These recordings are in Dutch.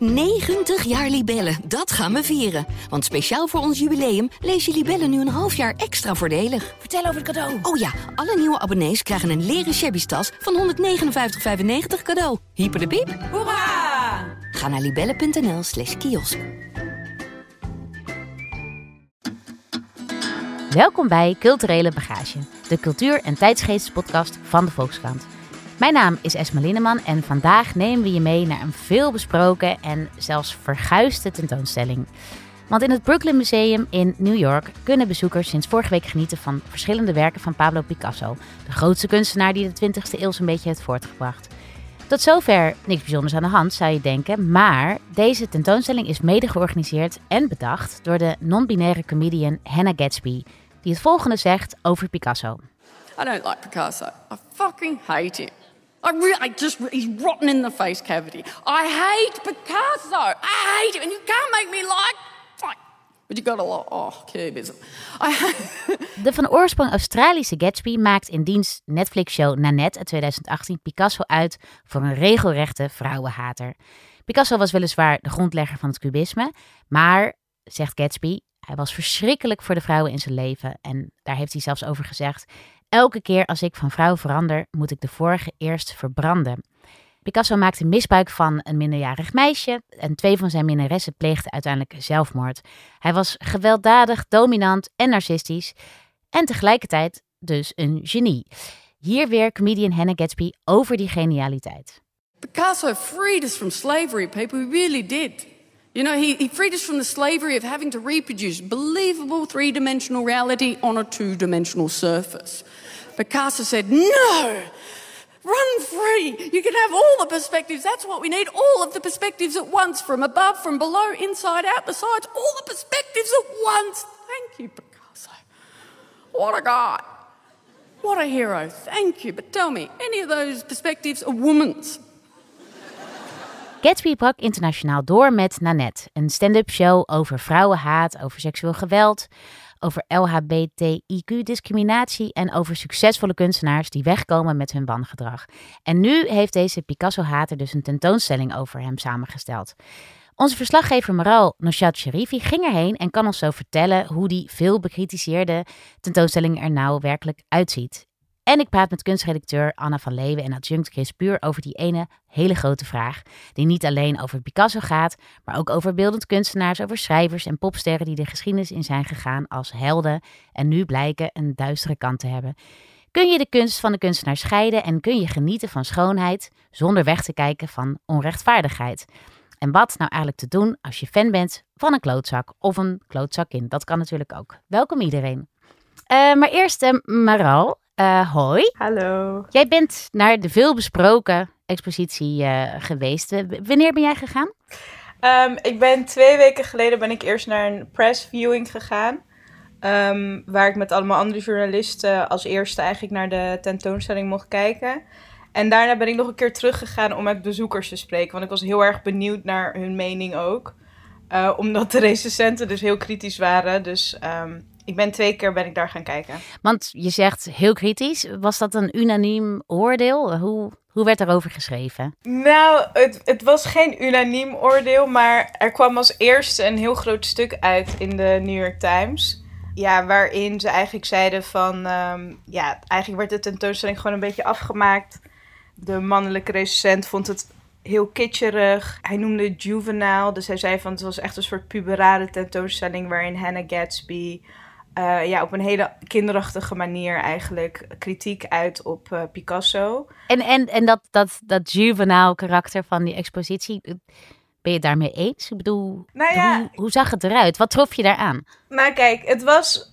90 jaar Libellen, dat gaan we vieren. Want speciaal voor ons jubileum lees je Libellen nu een half jaar extra voordelig. Vertel over het cadeau. Oh ja, alle nieuwe abonnees krijgen een leren shabby tas van 159,95 cadeau. Hyper de piep. Hoera! Ga naar libellen.nl slash kiosk. Welkom bij Culturele Bagage, de cultuur- en tijdsgeestspodcast van de Volkskrant. Mijn naam is Esma Linneman en vandaag nemen we je mee naar een veelbesproken en zelfs verguisde tentoonstelling. Want in het Brooklyn Museum in New York kunnen bezoekers sinds vorige week genieten van verschillende werken van Pablo Picasso, de grootste kunstenaar die de 20e eeuw zo'n beetje heeft voortgebracht. Tot zover niks bijzonders aan de hand, zou je denken. Maar deze tentoonstelling is mede georganiseerd en bedacht door de non-binaire comedian Hannah Gatsby, die het volgende zegt over Picasso. I don't like Picasso. I fucking hate him. I really, I just, he's rotten in the face cavity. I hate Picasso. I hate him, and you can't make me like, but you gotta like, oh, cubism. De van oorsprong Australische Gatsby maakt in diens Netflix-show Nanette uit 2018 Picasso uit voor een regelrechte vrouwenhater. Picasso was weliswaar de grondlegger van het cubisme, maar, zegt Gatsby, hij was verschrikkelijk voor de vrouwen in zijn leven. En daar heeft hij zelfs over gezegd: Elke keer als ik van vrouw verander, moet ik de vorige eerst verbranden. Picasso maakte misbruik van een minderjarig meisje en twee van zijn minnaressen pleegden uiteindelijk zelfmoord. Hij was gewelddadig, dominant en narcistisch en tegelijkertijd dus een genie. Hier weer comedian Hannah Gatsby over die genialiteit. Picasso freed us from slavery, people. He really did. You know, he, he freed us from the slavery of having to reproduce believable three dimensional reality on a two dimensional surface. But Picasso said, No! Run free! You can have all the perspectives. That's what we need. All of the perspectives at once, from above, from below, inside out, the sides, all the perspectives at once. Thank you, Picasso. What a guy. What a hero. Thank you. But tell me, any of those perspectives are woman's? Gatsby brak internationaal door met Nanette, een stand-up show over vrouwenhaat, over seksueel geweld, over LHBTIQ-discriminatie en over succesvolle kunstenaars die wegkomen met hun wangedrag. En nu heeft deze Picasso-hater dus een tentoonstelling over hem samengesteld. Onze verslaggever Maral Noshat Sharifi ging erheen en kan ons zo vertellen hoe die veel bekritiseerde tentoonstelling er nou werkelijk uitziet. En ik praat met kunstredacteur Anna van Leeuwen en adjunct Chris Puur over die ene hele grote vraag. Die niet alleen over Picasso gaat, maar ook over beeldend kunstenaars, over schrijvers en popsterren die de geschiedenis in zijn gegaan als helden en nu blijken een duistere kant te hebben. Kun je de kunst van de kunstenaar scheiden en kun je genieten van schoonheid zonder weg te kijken van onrechtvaardigheid? En wat nou eigenlijk te doen als je fan bent van een klootzak of een klootzakin? Dat kan natuurlijk ook. Welkom iedereen. Uh, maar eerst uh, Maral, uh, hoi. Hallo. Jij bent naar de veelbesproken expositie uh, geweest. Wanneer ben jij gegaan? Um, ik ben twee weken geleden ben ik eerst naar een press viewing gegaan. Um, waar ik met allemaal andere journalisten als eerste eigenlijk naar de tentoonstelling mocht kijken. En daarna ben ik nog een keer teruggegaan om met bezoekers te spreken. Want ik was heel erg benieuwd naar hun mening ook. Uh, omdat de recensenten dus heel kritisch waren. Dus um, ik ben twee keer ben ik daar gaan kijken. Want je zegt heel kritisch. Was dat een unaniem oordeel? Hoe, hoe werd erover geschreven? Nou, het, het was geen unaniem oordeel. Maar er kwam als eerste een heel groot stuk uit in de New York Times. Ja, waarin ze eigenlijk zeiden van... Um, ja, eigenlijk werd de tentoonstelling gewoon een beetje afgemaakt. De mannelijke recensent vond het heel kitscherig. Hij noemde het juvenile. Dus hij zei van het was echt een soort puberale tentoonstelling... waarin Hannah Gatsby... Uh, ja, op een hele kinderachtige manier eigenlijk kritiek uit op uh, Picasso. En, en, en dat, dat, dat juvenile karakter van die expositie, ben je het daarmee eens? Ik bedoel, nou ja, hoe, hoe zag het eruit? Wat trof je daaraan? Nou kijk, het was...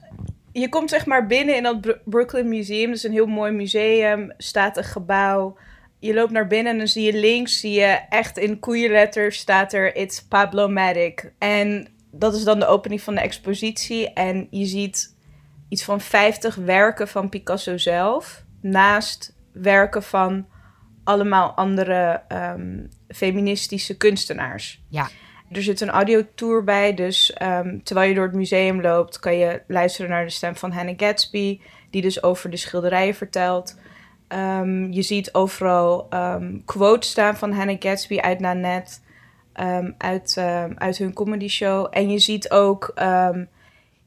Je komt zeg maar binnen in dat Brooklyn Museum. Dat is een heel mooi museum. Staat een gebouw. Je loopt naar binnen en dan zie je links, zie je echt in koeienletters staat er It's Pablo-matic. En dat is dan de opening van de expositie. En je ziet iets van 50 werken van Picasso zelf. Naast werken van allemaal andere um, feministische kunstenaars. Ja. Er zit een audiotour bij, dus um, terwijl je door het museum loopt, kan je luisteren naar de stem van Hannah Gatsby, die dus over de schilderijen vertelt. Um, je ziet overal quotes staan van Hannah Gatsby uit Nanette. Ehm, uit, ehm, uit hun comedy show. En je ziet ook ehm,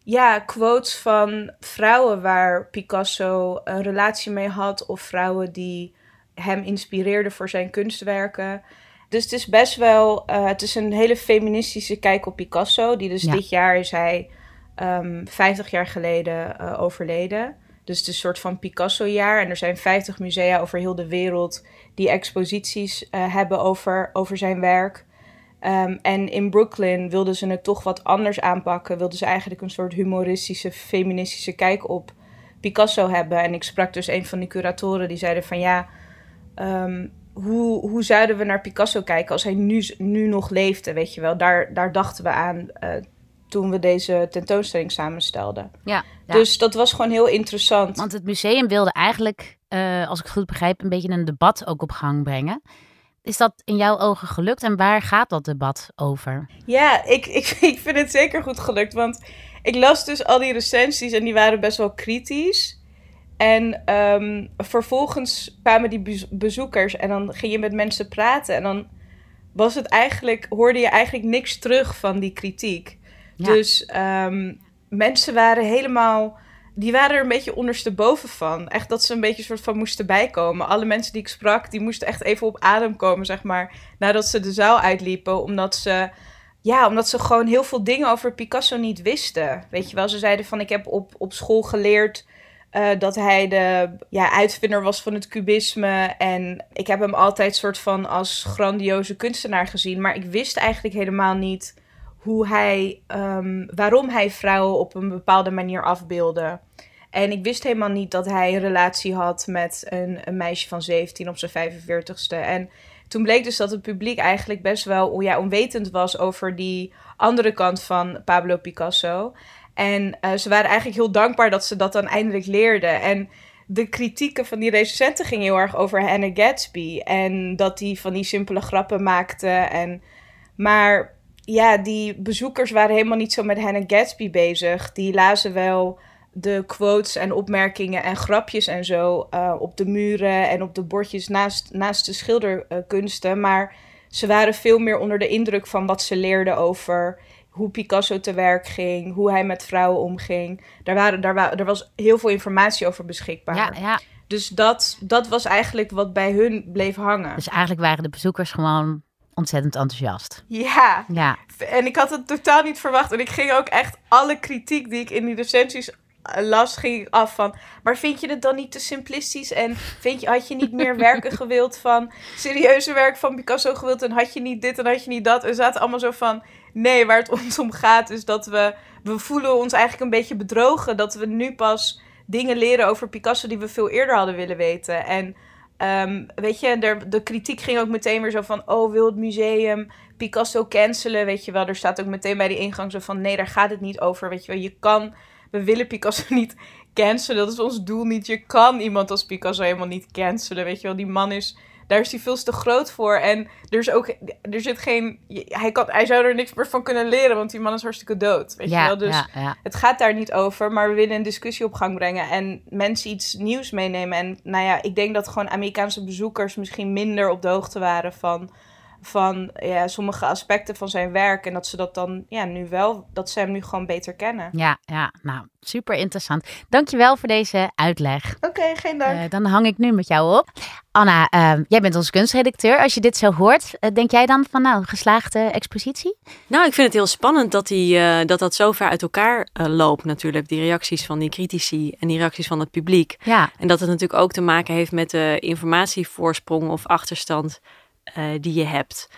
ja, quotes van vrouwen waar Picasso een relatie mee had. Of vrouwen die hem inspireerden voor zijn kunstwerken. Dus het is best wel, uh, het is een hele feministische kijk op Picasso. Die dus Ja. dit jaar is hij ehm 50 jaar geleden eh, overleden. Dus het is een soort van Picasso-jaar. En er zijn 50 musea over heel de wereld die exposities eh, hebben over, over zijn werk. Ehm, en in Brooklyn wilden ze het toch wat anders aanpakken. Wilden ze eigenlijk een soort humoristische, feministische kijk op Picasso hebben. En ik sprak dus een van die curatoren die zeiden van ja, ehm, hoe, hoe zouden we naar Picasso kijken als hij nu, nu nog leefde, weet je wel. Daar, daar dachten we aan eh, toen we deze tentoonstelling samenstelden. Ja, ja. Dus dat was gewoon heel interessant. Want het museum wilde eigenlijk, eh, als ik het goed begrijp, een beetje een debat ook op gang brengen. Is dat in jouw ogen gelukt en waar gaat dat debat over? Ja, ik, ik, ik vind het zeker goed gelukt. Want ik las dus al die recensies en die waren best wel kritisch. En ehm, vervolgens kwamen die bezo- bezoekers en dan ging je met mensen praten. En dan was het eigenlijk, hoorde je eigenlijk niks terug van die kritiek. Ja. Dus ehm, mensen waren helemaal. Die waren er een beetje ondersteboven van. Echt dat ze een beetje soort van moesten bijkomen. Alle mensen die ik sprak, die moesten echt even op adem komen, zeg maar. Nadat ze de zaal uitliepen. Omdat ze, ja, omdat ze gewoon heel veel dingen over Picasso niet wisten. Weet je wel, ze zeiden van ik heb op, op school geleerd eh, dat hij de ja, uitvinder was van het cubisme. En ik heb hem altijd soort van als grandioze kunstenaar gezien. Maar ik wist eigenlijk helemaal niet hoe hij, ehm, waarom hij vrouwen op een bepaalde manier afbeelde. En ik wist helemaal niet dat hij een relatie had met een, meisje van 17 op zijn 45ste. En toen bleek dus dat het publiek eigenlijk best wel ja, onwetend was over die andere kant van Pablo Picasso. En eh, ze waren eigenlijk heel dankbaar dat ze dat dan eindelijk leerden. En de kritieken van die recensenten gingen heel erg over Hannah Gatsby. En dat die van die simpele grappen maakte. En, maar ja, die bezoekers waren helemaal niet zo met Hannah Gatsby bezig. Die lazen wel de quotes en opmerkingen en grapjes en zo eh, op de muren en op de bordjes naast, naast de schilderkunsten. Maar ze waren veel meer onder de indruk van wat ze leerden over hoe Picasso te werk ging, hoe hij met vrouwen omging. Daar, waren, daar, wa- er was heel veel informatie over beschikbaar. Ja, ja, Dus dat, dat was eigenlijk wat bij hun bleef hangen. dus eigenlijk waren de bezoekers gewoon ontzettend enthousiast. Ja, Ja, en ik had het totaal niet verwacht. En ik ging ook echt alle kritiek die ik in die recensies eh, las, ging ik af van... Maar vind je het dan niet te simplistisch? En vind je, had je niet meer werken gewild van... Serieuze werk van Picasso gewild? En had je niet dit en had je niet dat? En zaten allemaal zo van... Nee, waar het ons om gaat is dat we... We voelen ons eigenlijk een beetje bedrogen. Dat we nu pas dingen leren over Picasso die we veel eerder hadden willen weten. En ehm, weet je, er, de kritiek ging ook meteen weer zo van... Oh, wil het museum Picasso cancelen? Weet je wel, er staat ook meteen bij die ingang zo van... Nee, daar gaat het niet over. Weet je wel, je kan... We willen Picasso niet cancelen. Dat is ons doel niet. Je kan iemand als Picasso helemaal niet cancelen. Weet je wel, die man is... Daar is hij veel te groot voor. En er is ook... Er zit geen... Hij, kan, hij zou er niks meer van kunnen leren, want die man is hartstikke dood. Weet je wel, dus... ja, ja. Het gaat daar niet over, maar we willen een discussie op gang brengen en mensen iets nieuws meenemen. En nou ja, ik denk dat gewoon Amerikaanse bezoekers misschien minder op de hoogte waren van, van ja, sommige aspecten van zijn werk. En dat ze dat dan ja, nu wel, dat ze hem nu gewoon beter kennen. Ja, ja, nou, super interessant. Dankjewel voor deze uitleg. Oké, geen dank. Eh, dan hang ik nu met jou op. Anna, eh, jij bent onze kunstredacteur. Als je dit zo hoort, eh, denk jij dan van nou, geslaagde expositie? Nou, ik vind het heel spannend dat, die, eh, dat dat zo ver uit elkaar loopt natuurlijk. Die reacties van die critici en die reacties van het publiek. Ja, En dat het natuurlijk ook te maken heeft met de informatievoorsprong of achterstand eh, die je hebt.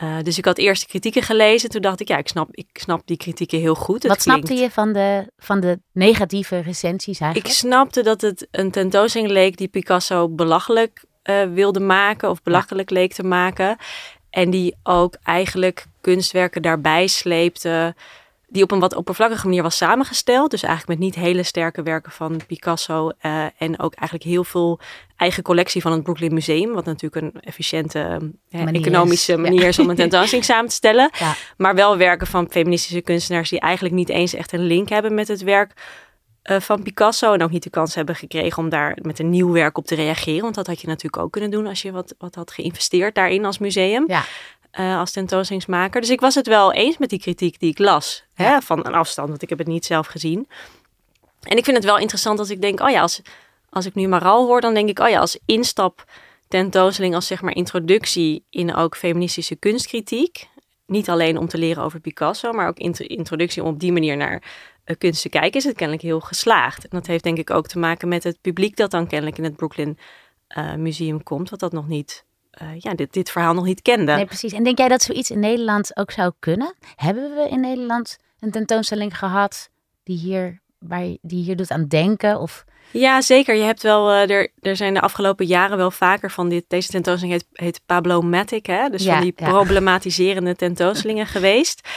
Eh, dus ik had eerst de kritieken gelezen. Toen dacht ik, ja, ik snap, ik snap die kritieken heel goed. Het wat snapte je van de, van de negatieve recensies Ik eigenlijk? snapte dat het een tentoonstelling leek die Picasso belachelijk eh, wilde maken of belachelijk leek te maken. En die ook eigenlijk kunstwerken daarbij sleepte. Die op een wat oppervlakkige manier was samengesteld. Dus eigenlijk met niet hele sterke werken van Picasso. eh, en ook eigenlijk heel veel eigen collectie van het Brooklyn Museum. Wat natuurlijk een efficiënte, eh, Manier economische ja. manier is om een tentoonstelling samen te stellen. Ja. Maar wel werken van feministische kunstenaars die eigenlijk niet eens echt een link hebben met het werk eh, van Picasso. En ook niet de kans hebben gekregen om daar met een nieuw werk op te reageren. Want dat had je natuurlijk ook kunnen doen als je wat, wat had geïnvesteerd daarin als museum. Ja. Eh, als tentoonstellingsmaker. Dus ik was het wel eens met die kritiek die ik las. Hè, van een afstand, want ik heb het niet zelf gezien. En ik vind het wel interessant als ik denk, oh ja, als, als ik nu Maral hoor, dan denk ik, oh ja, als instap tentoonstelling, als zeg maar introductie in ook feministische kunstkritiek. Niet alleen om te leren over Picasso, maar ook introductie om op die manier naar uh, kunst te kijken, is het kennelijk heel geslaagd. En dat heeft denk ik ook te maken met het publiek dat dan kennelijk in het Brooklyn uh, Museum komt, wat dat nog niet uh, ja, dit, dit verhaal nog niet kende. Nee, precies. En denk jij dat zoiets in Nederland ook zou kunnen? Hebben we in Nederland een tentoonstelling gehad die hier, waar, die hier doet aan denken? Of... Ja, zeker. Je hebt wel, uh, er, er zijn de afgelopen jaren wel vaker van dit, deze tentoonstelling heet, heet Pablo Matic, hè? dus van die problematiserende tentoonstellingen geweest.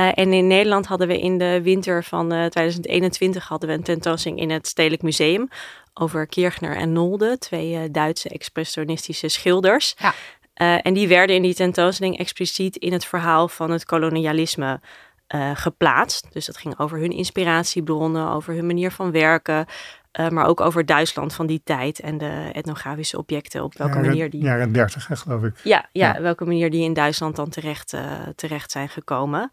Uh, en in Nederland hadden we in de winter van 2021 hadden we een tentoonstelling in het Stedelijk Museum over Kirchner en Nolde, twee uh, Duitse expressionistische schilders. Ja. En die werden in die tentoonstelling expliciet in het verhaal van het kolonialisme geplaatst. Dus dat ging over hun inspiratiebronnen, over hun manier van werken, maar ook over Duitsland van die tijd en de etnografische objecten, op welke manier die... Jaren 30, geloof ik. Ja, ja, ja, welke manier die in Duitsland dan terecht, terecht zijn gekomen.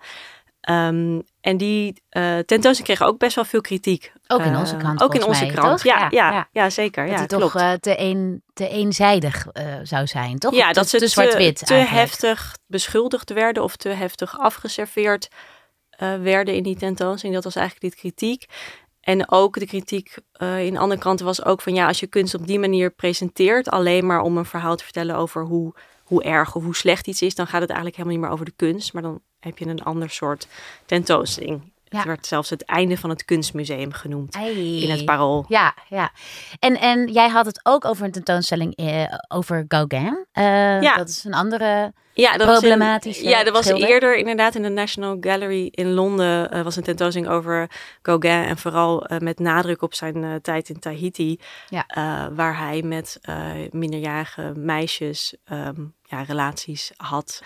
Um, en die uh, tentoonstelling kreeg ook best wel veel kritiek. Ook in onze krant. Uh, ook in onze krant, ja, ja, ja, ja, zeker. Dat ja, het klopt. toch uh, te, een, te eenzijdig zou zijn, toch? Ja, dat ze te zwart-wit te, te heftig beschuldigd werden of te heftig afgeserveerd werden in die tentoonstelling. Dat was eigenlijk die kritiek. En ook de kritiek in andere kranten was ook van ja, als je kunst op die manier presenteert, alleen maar om een verhaal te vertellen over hoe, hoe erg of hoe slecht iets is, dan gaat het eigenlijk helemaal niet meer over de kunst, maar dan heb je een ander soort tentoonstelling. Ja. Het werd zelfs het einde van het kunstmuseum genoemd in het parool. Ja, ja. En, en jij had het ook over een tentoonstelling eh, over Gauguin. Uh, ja. Dat is een andere ja, dat problematische was Ja, dat was eerder inderdaad in de National Gallery in Londen. Uh, was een tentoonstelling over Gauguin. En vooral uh, met nadruk op zijn tijd in Tahiti. Ja. waar hij met minderjarige meisjes um, ja, relaties had.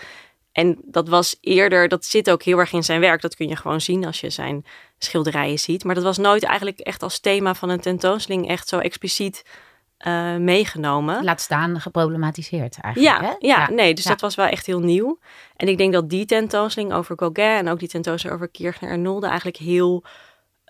En dat was eerder, dat zit ook heel erg in zijn werk. Dat kun je gewoon zien als je zijn schilderijen ziet. Maar dat was nooit eigenlijk echt als thema van een tentoonstelling echt zo expliciet uh, meegenomen. Laat staan geproblematiseerd eigenlijk. Ja, hè? ja, ja, nee, dus ja. dat was wel echt heel nieuw. En ik denk dat die tentoonstelling over Gauguin en ook die tentoonstelling over Kirchner en Nolde eigenlijk heel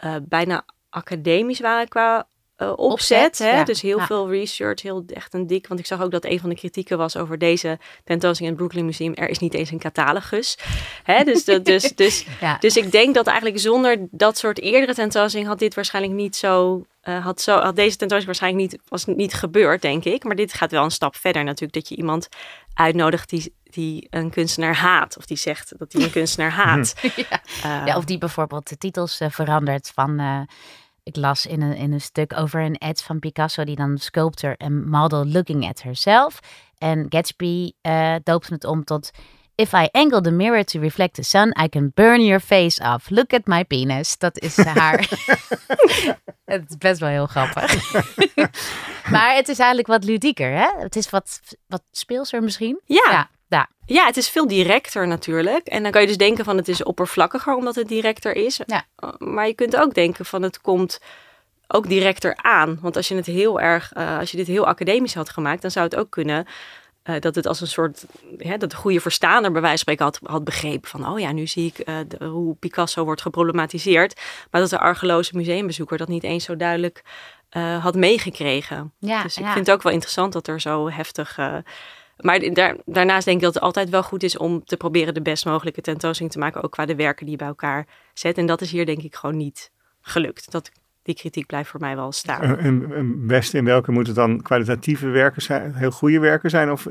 uh, bijna academisch waren qua uh, opzet. opzet hè? Ja. Dus heel ja. veel research, heel echt een dik. Want ik zag ook dat een van de kritieken was over deze tentoonstelling in het Brooklyn Museum. Er is niet eens een catalogus. Hè? Dus, dat, dus, dus, ja. dus ik denk dat eigenlijk zonder dat soort eerdere tentoonstelling had dit waarschijnlijk niet zo. Uh, had, zo, had deze tentoonstelling waarschijnlijk niet, was niet gebeurd, denk ik. Maar dit gaat wel een stap verder natuurlijk. Dat je iemand uitnodigt die, die een kunstenaar haat. Of die zegt dat hij een kunstenaar haat. ja. Uh, ja, of die bijvoorbeeld de titels uh, verandert van ik las in een, in een stuk over een ad van Picasso die dan sculptor en model looking at herself. En Gatsby uh, doopte het om tot If I angle the mirror to reflect the sun, I can burn your face off. Look at my penis. Dat is haar. het is best wel heel grappig. maar het is eigenlijk wat ludieker, hè? Het is wat, wat speelser misschien. Ja. ja. Ja. ja, het is veel directer natuurlijk. En dan kan je dus denken van het is oppervlakkiger omdat het directer is. Ja. Maar je kunt ook denken van het komt ook directer aan. Want als je het heel erg, uh, als je dit heel academisch had gemaakt, dan zou het ook kunnen uh, dat het als een soort, hè, dat de goede verstaander bij wijze van spreken had, had begrepen van, oh ja, nu zie ik uh, de, hoe Picasso wordt geproblematiseerd. Maar dat de argeloze museumbezoeker dat niet eens zo duidelijk had meegekregen. Ja, dus ik ja. vind het ook wel interessant dat er zo heftig maar daar, daarnaast denk ik dat het altijd wel goed is om te proberen de best mogelijke tentoonstelling te maken, ook qua de werken die je bij elkaar zet. En dat is hier denk ik gewoon niet gelukt. Dat, die kritiek blijft voor mij wel staan. En, en best in welke moet het dan kwalitatieve werken zijn, heel goede werken zijn, of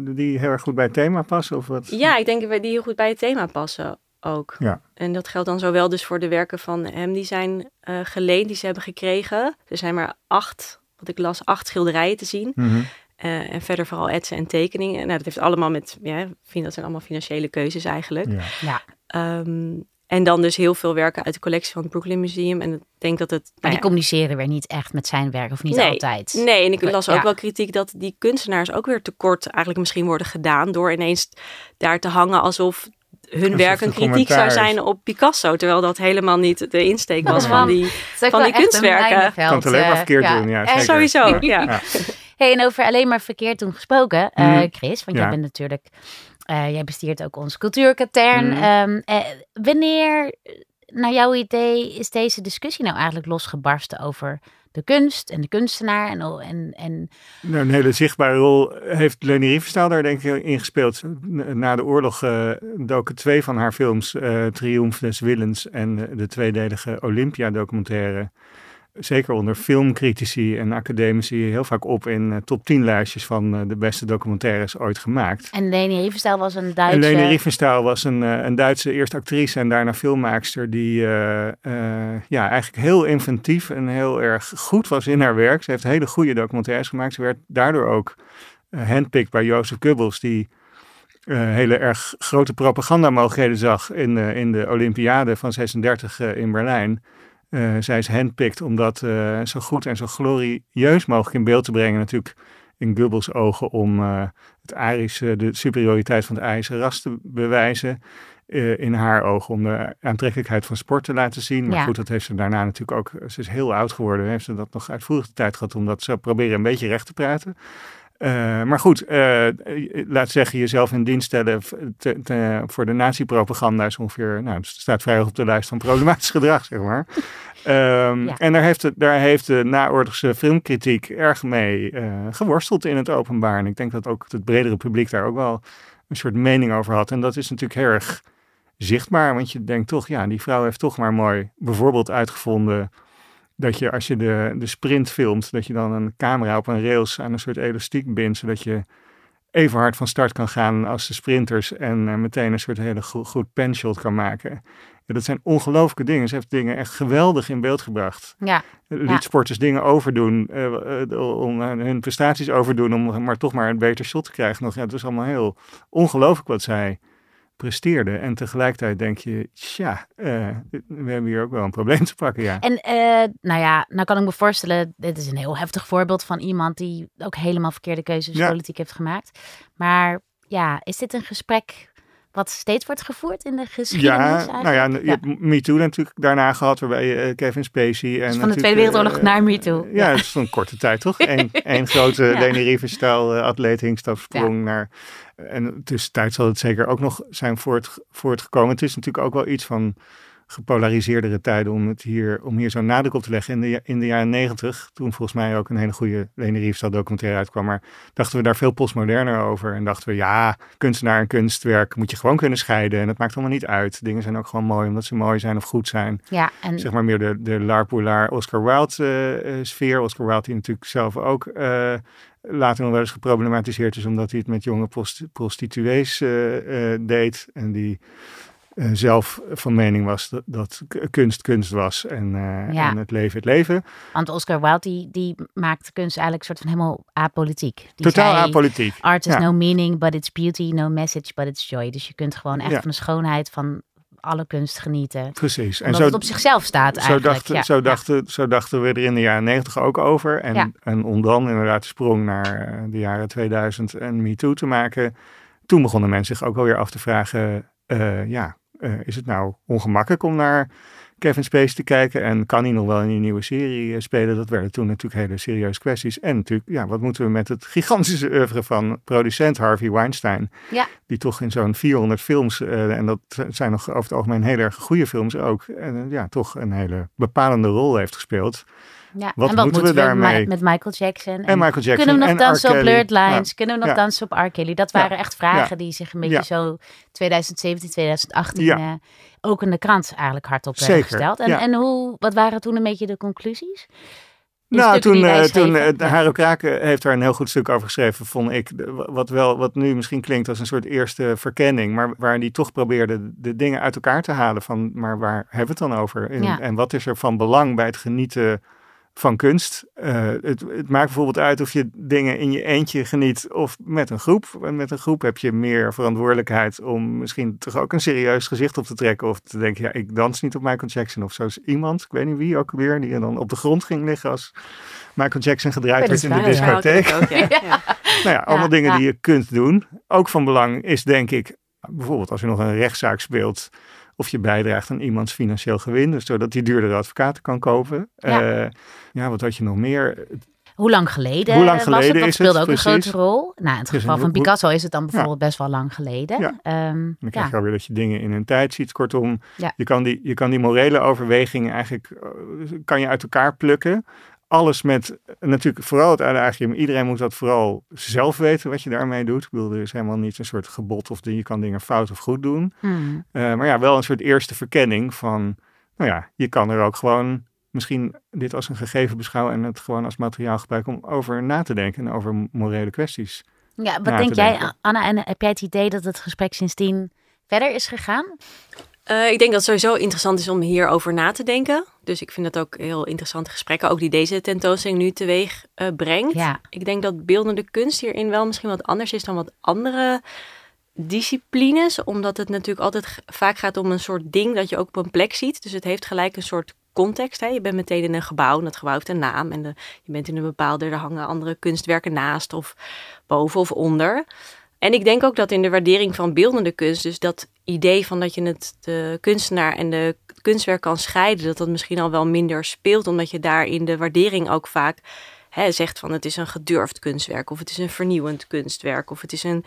die heel erg goed bij het thema passen? Of wat? Ja, ik denk dat die heel goed bij het thema passen ook. Ja. En dat geldt dan zowel dus voor de werken van hem die zijn uh, geleend, die ze hebben gekregen. Er zijn maar acht, wat ik las, acht schilderijen te zien. Mm -hmm. Uh, en verder vooral etsen en tekeningen. Nou, dat heeft allemaal met, ja, vind dat zijn allemaal financiële keuzes eigenlijk. Ja. ja. Um, en dan dus heel veel werken uit de collectie van het Brooklyn Museum. En ik denk dat het. Maar die communiceren weer niet echt met zijn werk, of niet nee, altijd. Nee, en ik las ook ja. wel kritiek dat die kunstenaars ook weer tekort eigenlijk misschien worden gedaan. door ineens daar te hangen alsof hun werk een kritiek zou zijn op Picasso. Terwijl dat helemaal niet de insteek was van die, van die kunstwerken. Kan het alleen maar verkeerd ja. doen, ja. Zeker. Sowieso, ja. Ja. Hey, en over alleen maar verkeerd doen gesproken, uh, Chris, want jij bent natuurlijk Eh, jij bestiert ook ons cultuurkatern. Mhm. Ehm, eh, wanneer, naar jouw idee, is deze discussie nou eigenlijk losgebarsten over de kunst en de kunstenaar? En, en, en... Nou, een hele zichtbare rol heeft Leni Riefenstahl daar denk ik in gespeeld. Na de oorlog doken twee van haar films, Triomf des Willens en de tweedelige Olympia documentaire zeker onder filmcritici en academici heel vaak op in uh, top 10 lijstjes van uh, de beste documentaires ooit gemaakt. En Leni Riefenstahl was een Duitse... En Leni Riefenstahl was een, uh, een Duitse eerst actrice en daarna filmmaakster die ja, eigenlijk heel inventief en heel erg goed was in haar werk. Ze heeft hele goede documentaires gemaakt. Ze werd daardoor ook handpicked bij Jozef Goebbels die hele erg grote propagandamogelijkheden zag in, in de Olympiade van 36 in Berlijn. Uh, zij is handpicked om dat uh, zo goed en zo glorieus mogelijk in beeld te brengen. Natuurlijk in Goebbels ogen om uh, het Arische, de superioriteit van het Arische ras te bewijzen. in haar ogen om de aantrekkelijkheid van sport te laten zien. Maar Ja. goed, dat heeft ze daarna natuurlijk ook. Ze is heel oud geworden. Heeft ze dat nog uitvoerig de tijd gehad om dat ze proberen een beetje recht te praten. Uh, maar goed, uh, laat zeggen, jezelf in dienst stellen te, te, voor de nazi-propaganda is ongeveer, nou, het staat vrij hoog op de lijst van problematisch gedrag, zeg maar. Um, Ja. En daar heeft, de, daar heeft de naoorlogse filmkritiek erg mee uh, geworsteld in het openbaar. En ik denk dat ook het bredere publiek daar ook wel een soort mening over had. En dat is natuurlijk heel erg zichtbaar, want je denkt toch, ja, die vrouw heeft toch maar mooi bijvoorbeeld uitgevonden dat je als je de, de sprint filmt, dat je dan een camera op een rails aan een soort elastiek bindt, zodat je even hard van start kan gaan als de sprinters en uh, meteen een soort hele go goed penshot kan maken. Ja, dat zijn ongelooflijke dingen. Ze heeft dingen echt geweldig in beeld gebracht. Ja, Liet Ja. sporters dingen overdoen, uh, uh, om hun prestaties overdoen, om maar toch maar een beter shot te krijgen. Nog, ja, het is allemaal heel ongelooflijk wat zij presteerde. En tegelijkertijd denk je, tja, uh, we hebben hier ook wel een probleem te pakken, ja. En uh, nou ja, nou kan ik me voorstellen, dit is een heel heftig voorbeeld van iemand die ook helemaal verkeerde keuzes Ja. politiek heeft gemaakt. Maar ja, is dit een gesprek wat steeds wordt gevoerd in de geschiedenis Ja, eigenlijk? nou ja, je hebt MeToo natuurlijk daarna gehad, waarbij eh, Kevin Spacey... En Dus van de Tweede Wereldoorlog eh, naar MeToo. Ja, Ja. het is een korte tijd toch? Eén één grote Ja. Leni Riefenstahl uh, atleet hinkstapsprong naar... En tussentijd zal het zeker ook nog zijn voort, voortgekomen. Het is natuurlijk ook wel iets van gepolariseerdere tijden om, het hier, om hier zo'n nadruk op te leggen. In de, in de jaren negentig, toen volgens mij ook een hele goede Leni Riefenstahl documentaire uitkwam, maar dachten we daar veel postmoderner over. En dachten we, ja, kunstenaar en kunstwerk moet je gewoon kunnen scheiden. En het maakt allemaal niet uit. Dingen zijn ook gewoon mooi omdat ze mooi zijn of goed zijn. Ja, en Zeg maar meer de, de Larpoulaar Oscar Wilde eh, eh, sfeer. Oscar Wilde die natuurlijk zelf ook eh, later nog wel eens geproblematiseerd is omdat hij het met jonge prost- prostituees deed. En die zelf van mening was dat, dat kunst kunst was en, eh, Ja. en het leven het leven. want Oscar Wilde die, die maakt kunst eigenlijk een soort van helemaal apolitiek. Die Totaal zei, apolitiek. Art is Ja. no meaning, but it's beauty, no message, but it's joy. Dus je kunt gewoon echt van de schoonheid van alle kunst genieten. Precies. En zo, het op zichzelf staat zo, eigenlijk. dachten, ja. zo, dachten, zo dachten we er in de jaren negentig ook over. En, Ja. en om dan inderdaad de sprong naar eh, de jaren 2000 en MeToo te maken. Toen begonnen mensen zich ook alweer af te vragen, eh, ja, eh, is het nou ongemakkelijk om naar Kevin Spacey te kijken? En kan hij nog wel in die nieuwe serie eh, spelen? Dat werden toen natuurlijk hele serieuze kwesties. En natuurlijk, ja, wat moeten we met het gigantische oeuvre van producent Harvey Weinstein? Ja. Die toch in zo'n 400 films, eh, en dat zijn nog over het algemeen heel erg goede films ook, en ja, toch een hele bepalende rol heeft gespeeld. Ja. Wat en wat moeten moeten we we daarmee? Met Michael Jackson? En Michael Jackson Kunnen we nog en dansen op. Blurred Lines? Ja. Kunnen we nog Ja. dansen op R. Kelly? Dat waren echt vragen die zich een beetje zo 2017, 2018 Ja. eh, ook in de krant eigenlijk hardop werden Zeker, gesteld. En, en hoe, wat waren toen een beetje de conclusies? Nou, toen, eh, toen eh, Haro Kraken heeft daar een heel goed stuk over geschreven, vond ik. Wat, wel, wat nu misschien klinkt als een soort eerste verkenning, maar waar die toch probeerde de dingen uit elkaar te halen van, maar waar hebben we het dan over? En, Ja. en wat is er van belang bij het genieten van kunst? Eh, het, het maakt bijvoorbeeld uit of je dingen in je eentje geniet of met een groep. En met een groep heb je meer verantwoordelijkheid om misschien toch ook een serieus gezicht op te trekken of te denken, ja, ik dans niet op Michael Jackson of zo is iemand, ik weet niet wie ook weer, die dan op de grond ging liggen als Michael Jackson gedraaid werd in de discotheek. Ook, ja. Ja. Nou ja, allemaal dingen die je kunt doen. Ook van belang is denk ik, bijvoorbeeld als je nog een rechtszaak speelt, of je bijdraagt aan iemands financieel gewin, dus zodat hij duurdere advocaten kan kopen. Ja. Ja, ja wat had je nog meer? Hoe lang geleden, Hoe lang was geleden het? Dat is speelde het, ook een grote rol. Nou, in het geval een- van Picasso is het dan bijvoorbeeld best wel lang geleden. Ja. Ehm, Dan krijg je alweer dat je dingen in hun tijd ziet. Kortom, je, kan die, je kan die morele overwegingen eigenlijk eh, kan je uit elkaar plukken. Alles met natuurlijk vooral het adagium. Iedereen moet dat vooral zelf weten wat je daarmee doet. Ik bedoel, er is helemaal niet een soort gebod of je kan dingen fout of goed doen. Hmm. Eh, maar ja, wel een soort eerste verkenning van, nou ja, je kan er ook gewoon misschien dit als een gegeven beschouwen en het gewoon als materiaal gebruiken om over na te denken en over morele kwesties. Ja, wat denk jij. Anna? En heb jij het idee dat het gesprek sindsdien verder is gegaan? Eh, ik denk dat het sowieso interessant is om hierover na te denken. Dus ik vind dat ook heel interessante gesprekken, ook die deze tentoonstelling nu teweeg eh, brengt. Ja. Ik denk dat beeldende kunst hierin wel misschien wat anders is dan wat andere disciplines. Omdat het natuurlijk altijd vaak gaat om een soort ding dat je ook op een plek ziet. Dus het heeft gelijk een soort context. Hè? Je bent meteen in een gebouw en dat gebouw heeft een naam. En de, je bent in een bepaalde, er hangen andere kunstwerken naast of boven of onder. En ik denk ook dat in de waardering van beeldende kunst, dus dat idee van dat je het de kunstenaar en de kunstwerk kan scheiden, dat dat misschien al wel minder speelt, omdat je daar in de waardering ook vaak hè, zegt van het is een gedurfd kunstwerk, of het is een vernieuwend kunstwerk, of het is een,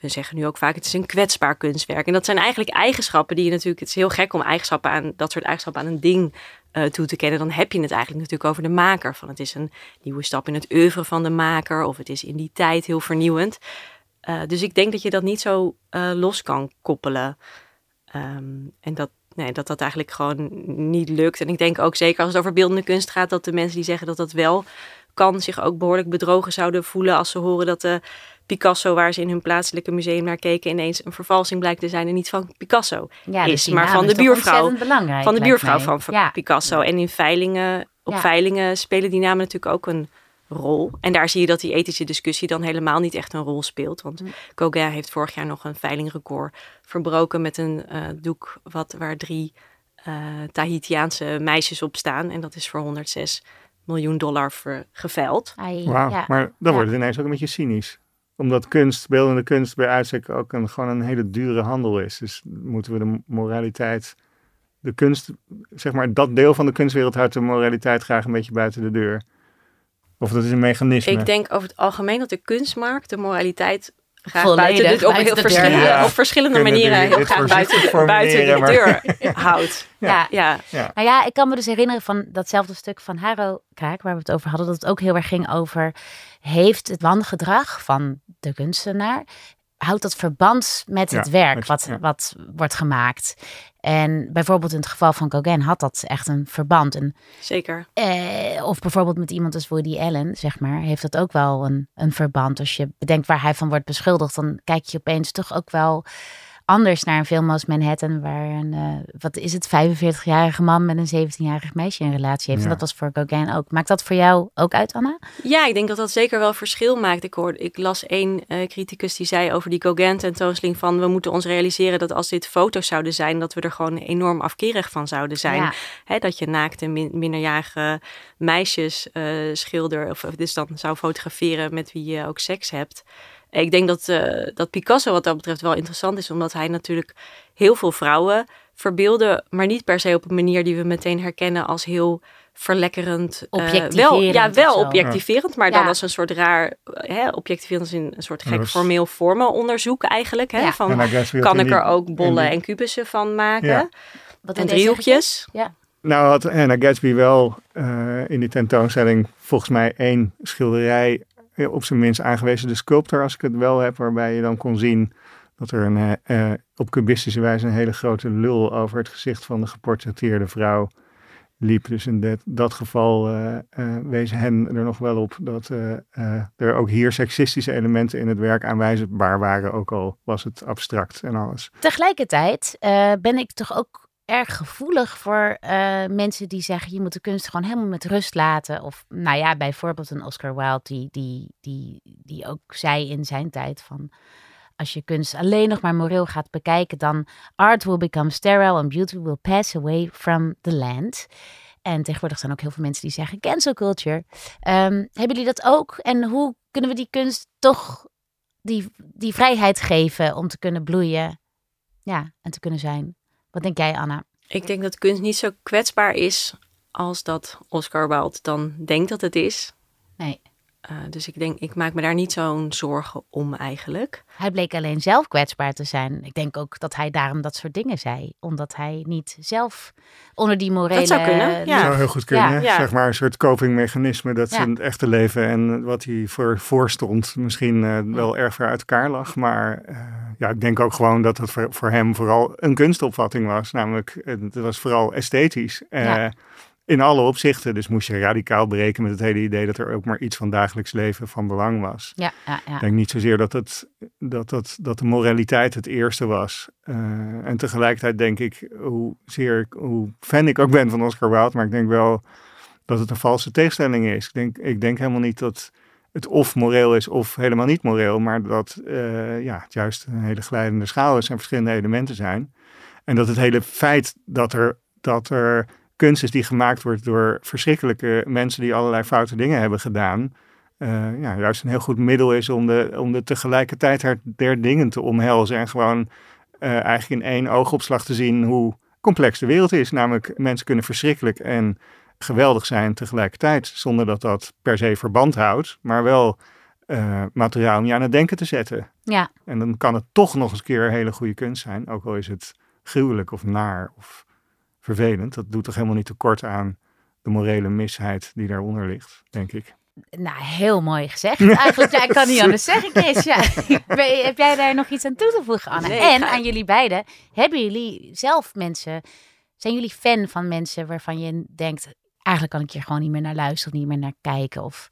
we zeggen nu ook vaak, het is een kwetsbaar kunstwerk. En dat zijn eigenlijk eigenschappen die je natuurlijk, het is heel gek om eigenschappen aan, dat soort eigenschappen aan een ding eh, toe te kennen. Dan heb je het eigenlijk natuurlijk over de maker, van het is een nieuwe stap in het oeuvre van de maker, of het is in die tijd heel vernieuwend. Uh, dus ik denk dat je dat niet zo uh, los kan koppelen. Um, en dat, nee, dat dat eigenlijk gewoon niet lukt. En ik denk ook zeker als het over beeldende kunst gaat, dat de mensen die zeggen dat dat wel kan, zich ook behoorlijk bedrogen zouden voelen als ze horen dat de Picasso, waar ze in hun plaatselijke museum naar keken, ineens een vervalsing blijkt te zijn en niet van Picasso ja, is, dus maar van de buurvrouw. Van de buurvrouw van ja. Picasso. En in veilingen, op ja. veilingen spelen die namen natuurlijk ook een rol. En daar zie je dat die ethische discussie dan helemaal niet echt een rol speelt. Want. Gauguin heeft vorig jaar nog een veilingrecord verbroken met een uh, doek wat, waar drie uh, Tahitiaanse meisjes op staan. En dat is voor 106 miljoen dollar geveild. Wauw, ja. maar dan wordt het ineens ook een beetje cynisch omdat kunst, beeldende kunst bij uitstek ook een, gewoon een hele dure handel is. Dus moeten we de moraliteit, de kunst, zeg maar dat deel van de kunstwereld houdt de moraliteit graag een beetje buiten de deur. Of dat is een mechanisme. Ik denk over het algemeen dat de kunstmarkt de moraliteit graag Volledig, buiten de, op, heel de verschillende, Ja. op verschillende Kunnen manieren heel graag buiten, buiten de deur houdt. Ja. Ja. Ja. Nou ja, ik kan me dus herinneren van datzelfde stuk van Haro Kraak, waar we het over hadden, dat het ook heel erg ging over, heeft het wangedrag van de kunstenaar, houdt dat verband met het Ja, werk wat, ja. wat wordt gemaakt? En bijvoorbeeld in het geval van Gauguin had dat echt een verband. En, Zeker. eh, of bijvoorbeeld met iemand als Woody Allen, zeg maar, heeft dat ook wel een, een verband. Als je bedenkt waar hij van wordt beschuldigd, dan kijk je opeens toch ook wel anders naar een film als Manhattan, waar een, eh, wat is het, 45-jarige man met een 17-jarig meisje een relatie heeft. Ja. En dat was voor Gauguin ook. Maakt dat voor jou ook uit, Anna? Ja, ik denk dat dat zeker wel verschil maakt. Ik, hoorde, ik las één eh, criticus die zei over die Gauguin tentoonstelling van we moeten ons realiseren dat als dit foto's zouden zijn, dat we er gewoon enorm afkerig van zouden zijn. Ja. Hè, dat je naakte min, minderjarige meisjes eh, schilder of dus dan zou fotograferen met wie je ook seks hebt. Ik denk dat, eh, dat Picasso wat dat betreft wel interessant is, omdat hij natuurlijk heel veel vrouwen verbeelde, maar niet per se op een manier die we meteen herkennen als heel verlekkerend. eh, wel, Objectiverend ja, of wel objectiverend, maar dan Ja. als een soort raar, hè, objectiverend in een soort Ja, gek is- formeel vormenonderzoek eigenlijk. Hè, Ja. van, kan ik er die- ook bollen die- en kubussen van maken? Ja. Wat En driehoekjes? Ja. Nou had Anna Gatsby wel eh, in die tentoonstelling volgens mij één schilderij op zijn minst aangewezen. De sculptor, als ik het wel heb, waarbij je dan kon zien dat er een, eh, eh, op cubistische wijze een hele grote lul over het gezicht van de geportretteerde vrouw liep. Dus in dat, dat geval eh, eh, wees hen er nog wel op dat eh, eh, er ook hier seksistische elementen in het werk aanwijzbaar waren, ook al was het abstract en alles. Tegelijkertijd eh, ben ik toch ook erg gevoelig voor eh, mensen die zeggen je moet de kunst gewoon helemaal met rust laten. Of nou ja, bijvoorbeeld een Oscar Wilde die, die, die, die ook zei in zijn tijd van als je kunst alleen nog maar moreel gaat bekijken, dan art will become sterile and beauty will pass away from the land. En tegenwoordig zijn ook heel veel mensen die zeggen cancel culture. Ehm, hebben jullie dat ook? En hoe kunnen we die kunst toch die, die vrijheid geven om te kunnen bloeien ja, en te kunnen zijn? Wat denk jij, Anna? Ik denk dat kunst niet zo kwetsbaar is als dat Oscar Wilde dan denkt dat het is. Nee. Eh, dus ik denk, ik maak me daar niet zo'n zorgen om eigenlijk. Hij bleek alleen zelf kwetsbaar te zijn. Ik denk ook dat hij daarom dat soort dingen zei. Omdat hij niet zelf onder die morele... Dat zou kunnen, ja. zou heel goed kunnen. Ja. Ja. Zeg maar een soort copingmechanisme dat Ja. zijn echte leven en wat hij voor voorstond misschien eh, wel erg ver uit elkaar lag. Maar eh, ja, ik denk ook gewoon dat het voor, voor hem vooral een kunstopvatting was. Namelijk, het was vooral esthetisch. In alle opzichten. Dus moest je radicaal breken met het hele idee dat er ook maar iets van dagelijks leven van belang was. Ja, ja, ja. Ik denk niet zozeer dat, het, dat, dat, dat de moraliteit het eerste was. Eh, en tegelijkertijd denk ik, hoe, zeer, hoe fan ik ook ben van Oscar Wilde, maar ik denk wel dat het een valse tegenstelling is. Ik denk, ik denk helemaal niet dat het of moreel is of helemaal niet moreel, maar dat eh, ja, het juist een hele glijdende schaal is en verschillende elementen zijn. En dat het hele feit dat er, dat er kunst is die gemaakt wordt door verschrikkelijke mensen die allerlei foute dingen hebben gedaan, eh, ja, juist een heel goed middel is om de, om de tegelijkertijd der dingen te omhelzen. En gewoon eh, eigenlijk in één oogopslag te zien hoe complex de wereld is. Namelijk, mensen kunnen verschrikkelijk en geweldig zijn tegelijkertijd. Zonder dat dat per se verband houdt, maar wel eh, materiaal om je aan het denken te zetten. ja. En dan kan het toch nog eens een keer hele goede kunst zijn. Ook al is het gruwelijk of naar of vervelend. Dat doet toch helemaal niet tekort aan de morele misheid die daaronder ligt, denk ik. Nou, heel mooi gezegd. Eigenlijk, ja, ik kan niet anders zeggen, Chris. Ja. Heb jij daar nog iets aan toe te voegen, Anne? Nee, en aan jullie beiden, hebben jullie zelf mensen, zijn jullie fan van mensen waarvan je denkt, eigenlijk kan ik hier gewoon niet meer naar luisteren of niet meer naar kijken of,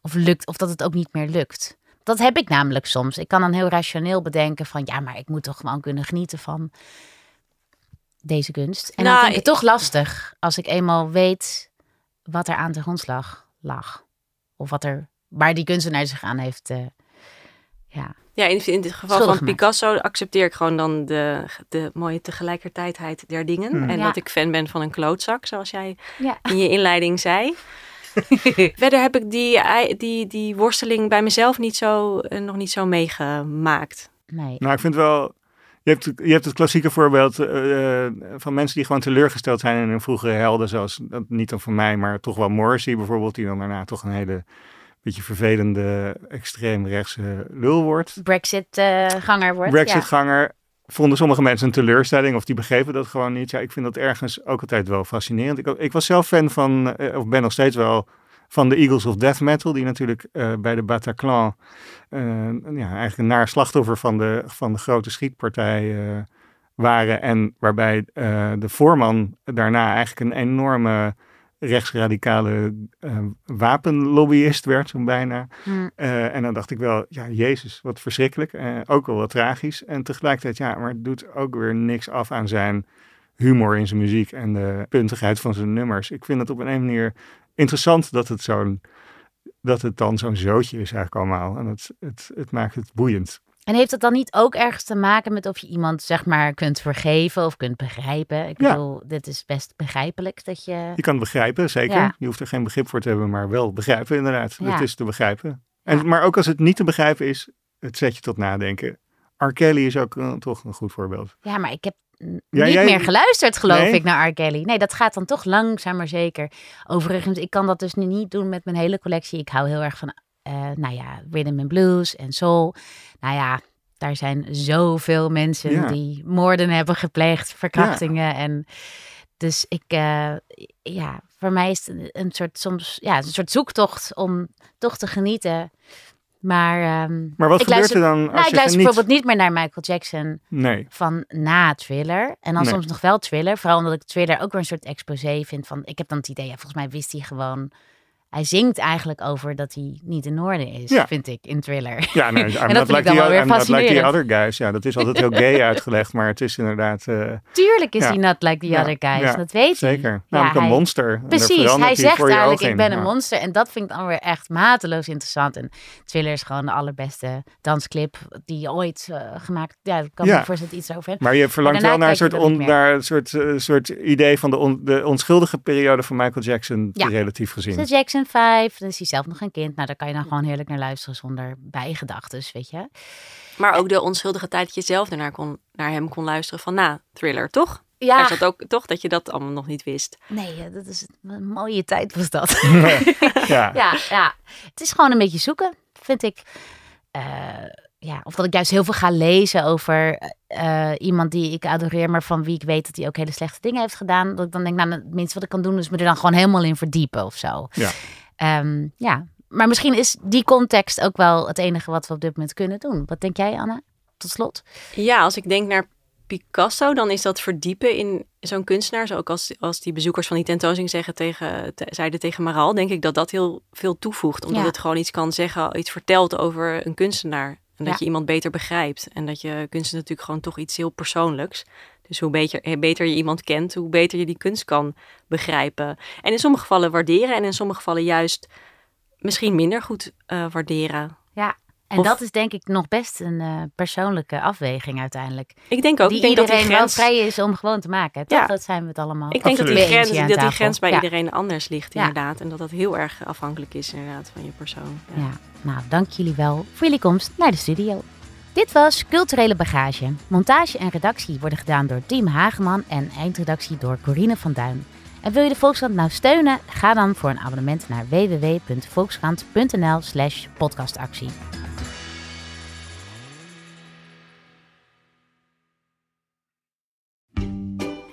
of lukt, of dat het ook niet meer lukt? Dat heb ik namelijk soms. Ik kan dan heel rationeel bedenken van, ja, maar ik moet toch gewoon kunnen genieten van deze kunst. En dan Nou, vind ik het toch lastig als ik eenmaal weet wat er aan de grondslag lag. Of wat er, waar die kunstenaar zich aan heeft. eh, ja. Ja, in, in dit geval Schuldig van. Picasso accepteer ik gewoon dan de, de mooie tegelijkertijdheid der dingen. Hmm. En Ja. dat ik fan ben van een klootzak, zoals jij Ja. in je inleiding zei. Verder heb ik die, die, die worsteling bij mezelf niet zo, eh, nog niet zo meegemaakt. Nee. Nou, ik vind wel. Je hebt, je hebt het klassieke voorbeeld eh, eh, van mensen die gewoon teleurgesteld zijn in hun vroegere helden. Zoals, niet dan van mij, maar toch wel Morrissey bijvoorbeeld. Die dan daarna toch een hele beetje vervelende, extreem rechtse lul wordt. Brexit-ganger wordt. Brexit-ganger. Vonden sommige mensen een teleurstelling of die begrepen dat gewoon niet. Ja, ik vind dat ergens ook altijd wel fascinerend. Ik, ik was zelf fan van, eh, of ben nog steeds wel, van de Eagles of Death Metal. Die natuurlijk eh, bij de Bataclan eh, ja, eigenlijk een naar slachtoffer van de, van de grote schietpartij eh, waren. En waarbij de voorman daarna eigenlijk een enorme rechtsradicale wapenlobbyist werd, zo'n bijna. Hmm. En dan dacht ik wel, ja, Jezus, wat verschrikkelijk. Eh, ook wel wat tragisch. En tegelijkertijd, ja, maar het doet ook weer niks af aan zijn humor in zijn muziek en de puntigheid van zijn nummers. Ik vind het op een, een manier interessant dat het zo'n dat het dan zo'n zootje is eigenlijk allemaal. En het, het, het maakt het boeiend. En heeft het dan niet ook ergens te maken met of je iemand zeg maar kunt vergeven of kunt begrijpen? Ik Ja. bedoel, dit is best begrijpelijk dat je... Je kan het begrijpen, zeker. Ja. Je hoeft er geen begrip voor te hebben, maar wel begrijpen inderdaad. Ja. Het is te begrijpen. En. Maar ook als het niet te begrijpen is, het zet je tot nadenken. R. Kelly is ook eh, toch een goed voorbeeld. Ja, maar ik heb Ja, niet jij- meer geluisterd, geloof Nee? ik, naar R. Kelly. Nee, dat gaat dan toch langzaam maar zeker. Overigens, ik kan dat dus nu niet doen met mijn hele collectie. Ik hou heel erg van, eh, nou ja, rhythm and blues en soul. Nou ja, daar zijn zoveel mensen Ja. die moorden hebben gepleegd, verkrachtingen. En dus ik, eh, ja, voor mij is het een soort soms, ja, een soort zoektocht om toch te genieten. Maar, ehm, Maar wat ik gebeurt luister, er dan als nou, ik je luister geniet? bijvoorbeeld niet meer naar Michael Jackson Nee. van na thriller. En dan Nee. soms nog wel thriller. Vooral omdat ik thriller ook weer een soort exposé vind van... Ik heb dan het idee, ja, volgens mij wist hij gewoon... Hij zingt eigenlijk over dat hij niet in orde is, Ja. vind ik, in thriller. Ja, nee, dat ik like dan the, wel weer I'm not like the other guys. Ja, dat is altijd heel gay uitgelegd, maar het is inderdaad... eh, Tuurlijk is Ja. hij not like the Ja, other guys, dat weet hij. zeker. Namelijk een hij- monster. En Precies, hij zegt eigenlijk, ik ben een monster. En dat vind ik dan weer echt mateloos interessant. En Thriller is gewoon de allerbeste dansclip die ooit eh, gemaakt. Ja, ik kan Ja. me voorstellen iets over. Maar je verlangt wel naar een soort, on, naar een soort, eh, soort idee van de, on- de onschuldige periode van Michael Jackson, Ja. relatief gezien. Jackson 5, dan is hij zelf nog een kind. Nou, daar kan je dan gewoon heerlijk naar luisteren zonder bijgedachten, weet je. Maar ook de onschuldige tijd dat je zelf ernaar kon, naar hem kon luisteren van na Thriller, toch? Ja. Daar zat ook toch dat je dat allemaal nog niet wist. Nee, eh, dat is een mooie tijd was dat. ja. ja, ja, het is gewoon een beetje zoeken, vind ik. Eh, ja, of dat ik juist heel veel ga lezen over eh, iemand die ik adoreer, maar van wie ik weet dat hij ook hele slechte dingen heeft gedaan. Dat ik dan denk, nou, het minste wat ik kan doen is me er dan gewoon helemaal in verdiepen of zo. Ja. Ehm, ja, maar misschien is die context ook wel het enige wat we op dit moment kunnen doen. Wat denk jij, Anna? Tot slot. Ja, als ik denk naar Picasso, dan is dat verdiepen in zo'n kunstenaar. Zo ook als, als die bezoekers van die tentoonstelling zeggen tegen, te- zeiden tegen Maral, denk ik dat dat heel veel toevoegt. Omdat Ja. het gewoon iets kan zeggen, iets vertelt over een kunstenaar. En dat Ja. je iemand beter begrijpt. En dat je kunst is natuurlijk gewoon toch iets heel persoonlijks. Dus hoe beter, hoe beter je iemand kent, hoe beter je die kunst kan begrijpen. En in sommige gevallen waarderen en in sommige gevallen juist misschien minder goed eh, waarderen. Ja. En Of- dat is denk ik nog best een eh, persoonlijke afweging uiteindelijk. Ik denk ook, die ik denk dat iedereen die grens... wel vrij is om gewoon te maken. Toch? Ja. Dat zijn we het allemaal. Ik denk dat die, grens, dat die tafel. grens bij Ja. iedereen anders ligt, inderdaad. En dat dat heel erg afhankelijk is, inderdaad, van je persoon. Ja. Ja, nou, dank jullie wel voor jullie komst naar de studio. Dit was Culturele Bagage. Montage en redactie worden gedaan door Team Hageman en eindredactie door Corine van Duin. En wil je de Volkskrant nou steunen? Ga dan voor een abonnement naar www.volkskrant.nl slash podcastactie.